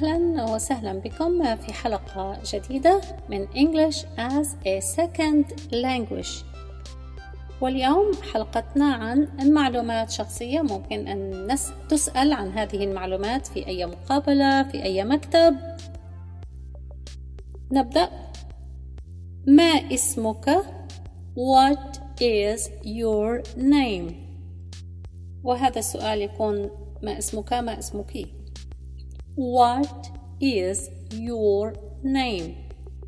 أهلا وسهلا بكم في حلقة جديدة من English as a Second Language. واليوم حلقتنا عن معلومات شخصية. ممكن أن نس... تسأل عن هذه المعلومات في أي مقابلة في أي مكتب. نبدأ. ما اسمك؟ What is your name? وهذا السؤال يكون ما اسمك ما اسمك؟ What is your name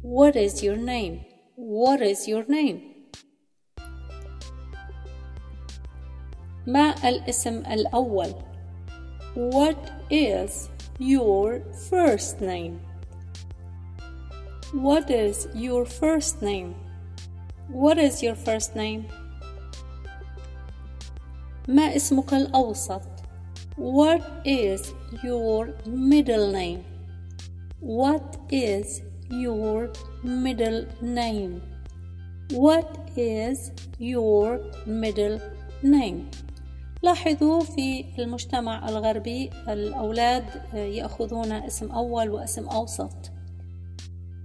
What is your name What is your name ما الاسم الأول What is your first name What is your first name What is your first name ما اسمك الأوسط What is your middle name? What is your middle name? What is your middle name? لاحظوا في المجتمع الغربي الأولاد يأخذون اسم أول واسم أوسط.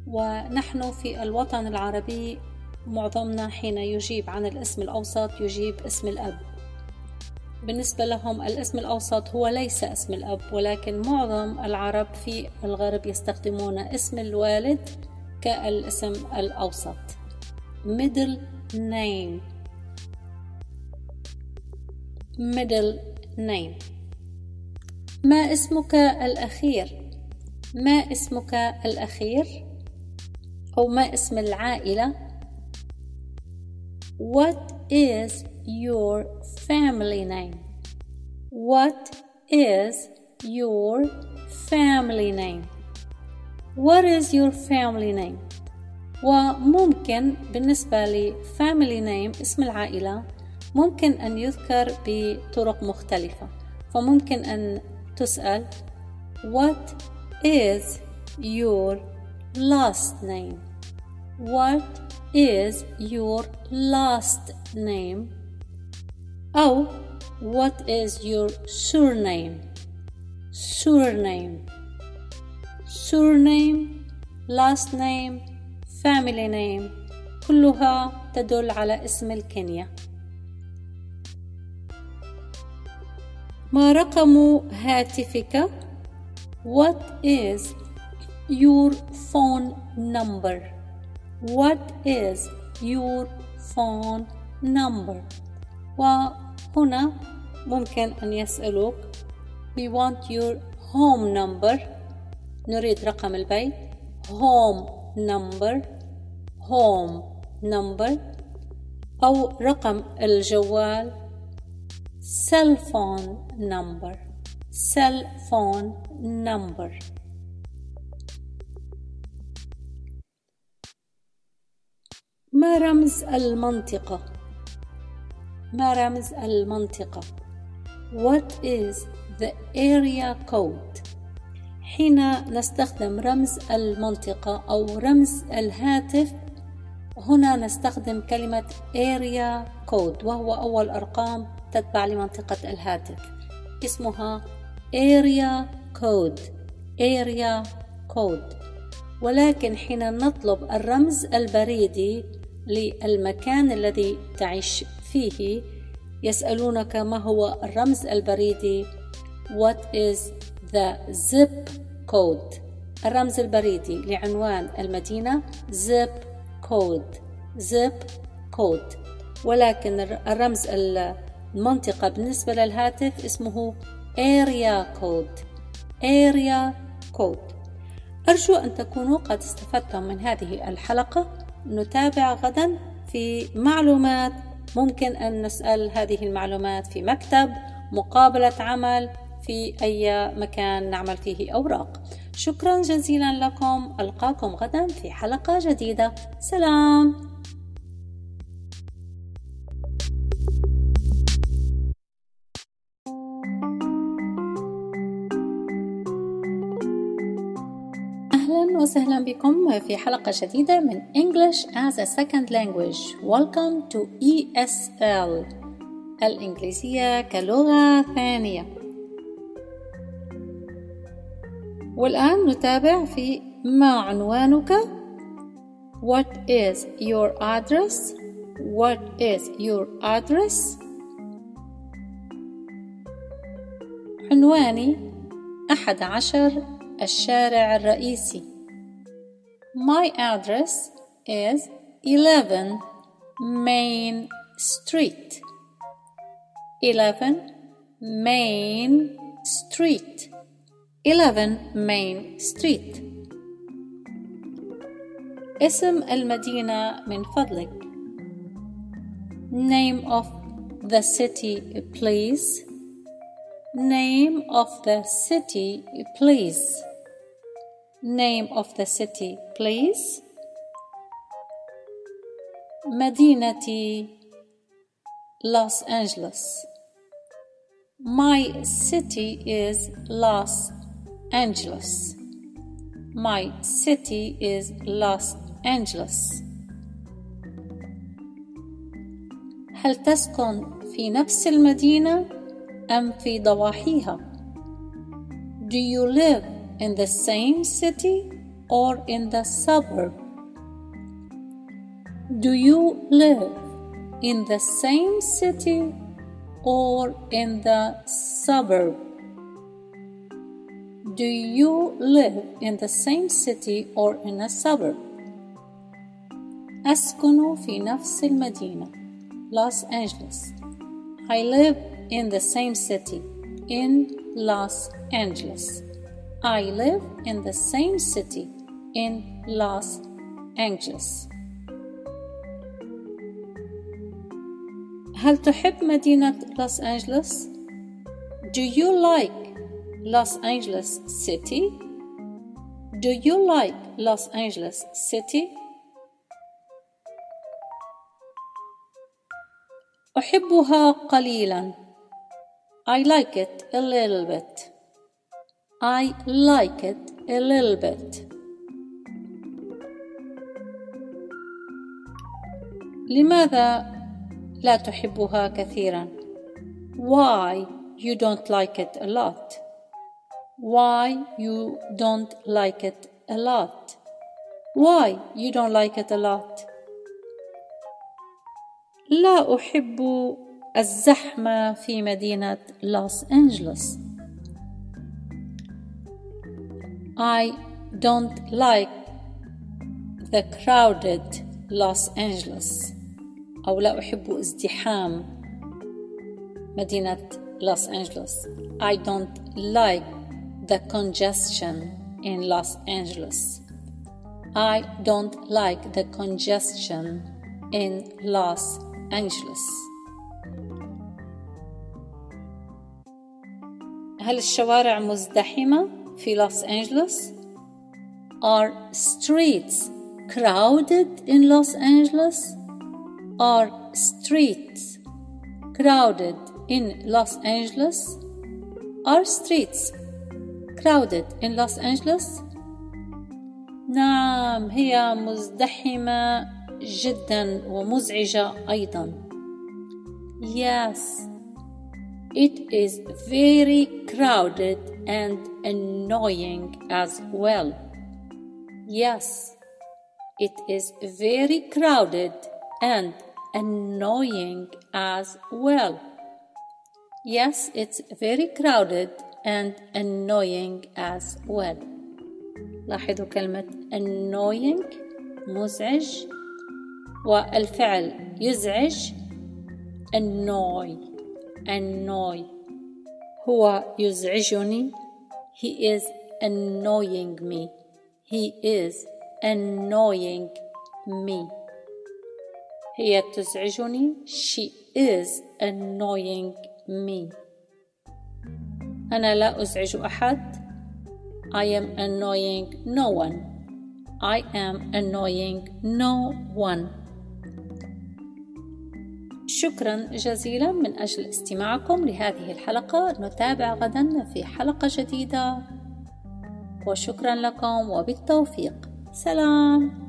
ونحن في الوطن العربي معظمنا حين يجيب عن الاسم الأوسط يجيب اسم الأب. بالنسبة لهم الاسم الأوسط هو ليس اسم الأب ولكن معظم العرب في الغرب يستخدمون اسم الوالد كالاسم الأوسط. Middle name. Middle name. ما اسمك الأخير؟ ما اسمك الأخير؟ أو ما اسم العائلة؟ What is your family name? What is your family name? What is your family name? وممكن بالنسبة ل family name اسم العائلة ممكن أن يذكر بطرق مختلفة فممكن أن تسأل What is your last name? What is your last name? أو What is your surname? Surname Surname Last name Family name كلها تدل على اسم الكنية ما رقم هاتفك What is your phone number What is your phone number وهنا ممكن أن يسألوك We want your home number نريد رقم البيت home number home number أو رقم الجوال cell phone number cell phone number ما رمز المنطقة؟ ما رمز المنطقة؟ What is the area code؟ حين نستخدم رمز المنطقة أو رمز الهاتف هنا نستخدم كلمة area code وهو أول أرقام تتبع لمنطقة الهاتف اسمها area code area code ولكن حين نطلب الرمز البريدي للمكان الذي تعيش فيه يسألونك ما هو الرمز البريدي What is the zip code? الرمز البريدي لعنوان المدينة. Zip code. Zip code. ولكن الرمز المنطقة بالنسبة للهاتف اسمه area code. Area code. أرجو أن تكونوا قد استفدتم من هذه الحلقة. نتابع غدا في معلومات ممكن أن نسأل هذه المعلومات في مكتب مقابلة عمل في أي مكان نعمل فيه أوراق. شكرا جزيلا لكم. ألقاكم غدا في حلقة جديدة. سلام! وسهلا بكم في حلقة جديدة من English as a Second Language Welcome to ESL الإنجليزية كلغة ثانية والآن نتابع في ما عنوانك What is your address? What is your address? عنواني أحد عشر الشارع الرئيسي My address is 11 Main Street 11 Main Street 11 Main Street اسم المدينة من فضلك Name of the city please Name of the city please Name of the city please مدينتي Los Angeles My city is Los Angeles My city is Los Angeles هل تسكن في نفس المدينة أم في ضواحيها؟ Do you live in the same city or in the suburb? Do you live in the same city or in the suburb? Do you live in the same city or in a suburb? أسكن في نفس المدينة Los Angeles I live in the same city in Los Angeles I live in the same city in Los Angeles هل تحب مدينة لوس أنجلوس؟ Do you like Los Angeles City? Do you like Los Angeles City? أحبها قليلا. I like it a little bit. I like it a little bit. لماذا لا تحبها كثيرا why you don't like it a lot why you don't like it a lot why you don't like it a lot لا أحب الزحمة في مدينة لوس أنجلوس I don't like the crowded Los Angeles أو لا أحب ازدحام مدينة لوس أنجلوس I don't like the congestion in Los Angeles I don't like the congestion in Los Angeles هل الشوارع مزدحمة في لوس أنجلوس؟ Are streets crowded in Los Angeles? Are streets crowded in Los Angeles? Are streets crowded in Los Angeles? نعم هي مزدحمة جدا ومزعجة أيضا. Yes, it is very crowded and annoying as well. Yes, it is very crowded and annoying as well. Yes, it's very crowded and annoying as well. لاحظوا كلمة annoying مزعج والفعل يزعج annoy annoy هو يزعجني he is annoying me he is annoying me هي تزعجني. She is annoying me. أنا لا أزعج أحد. I am annoying no one. I am annoying no one. شكرا جزيلا من أجل استماعكم لهذه الحلقة. نتابع غدا في حلقة جديدة. وشكرا لكم وبالتوفيق. سلام.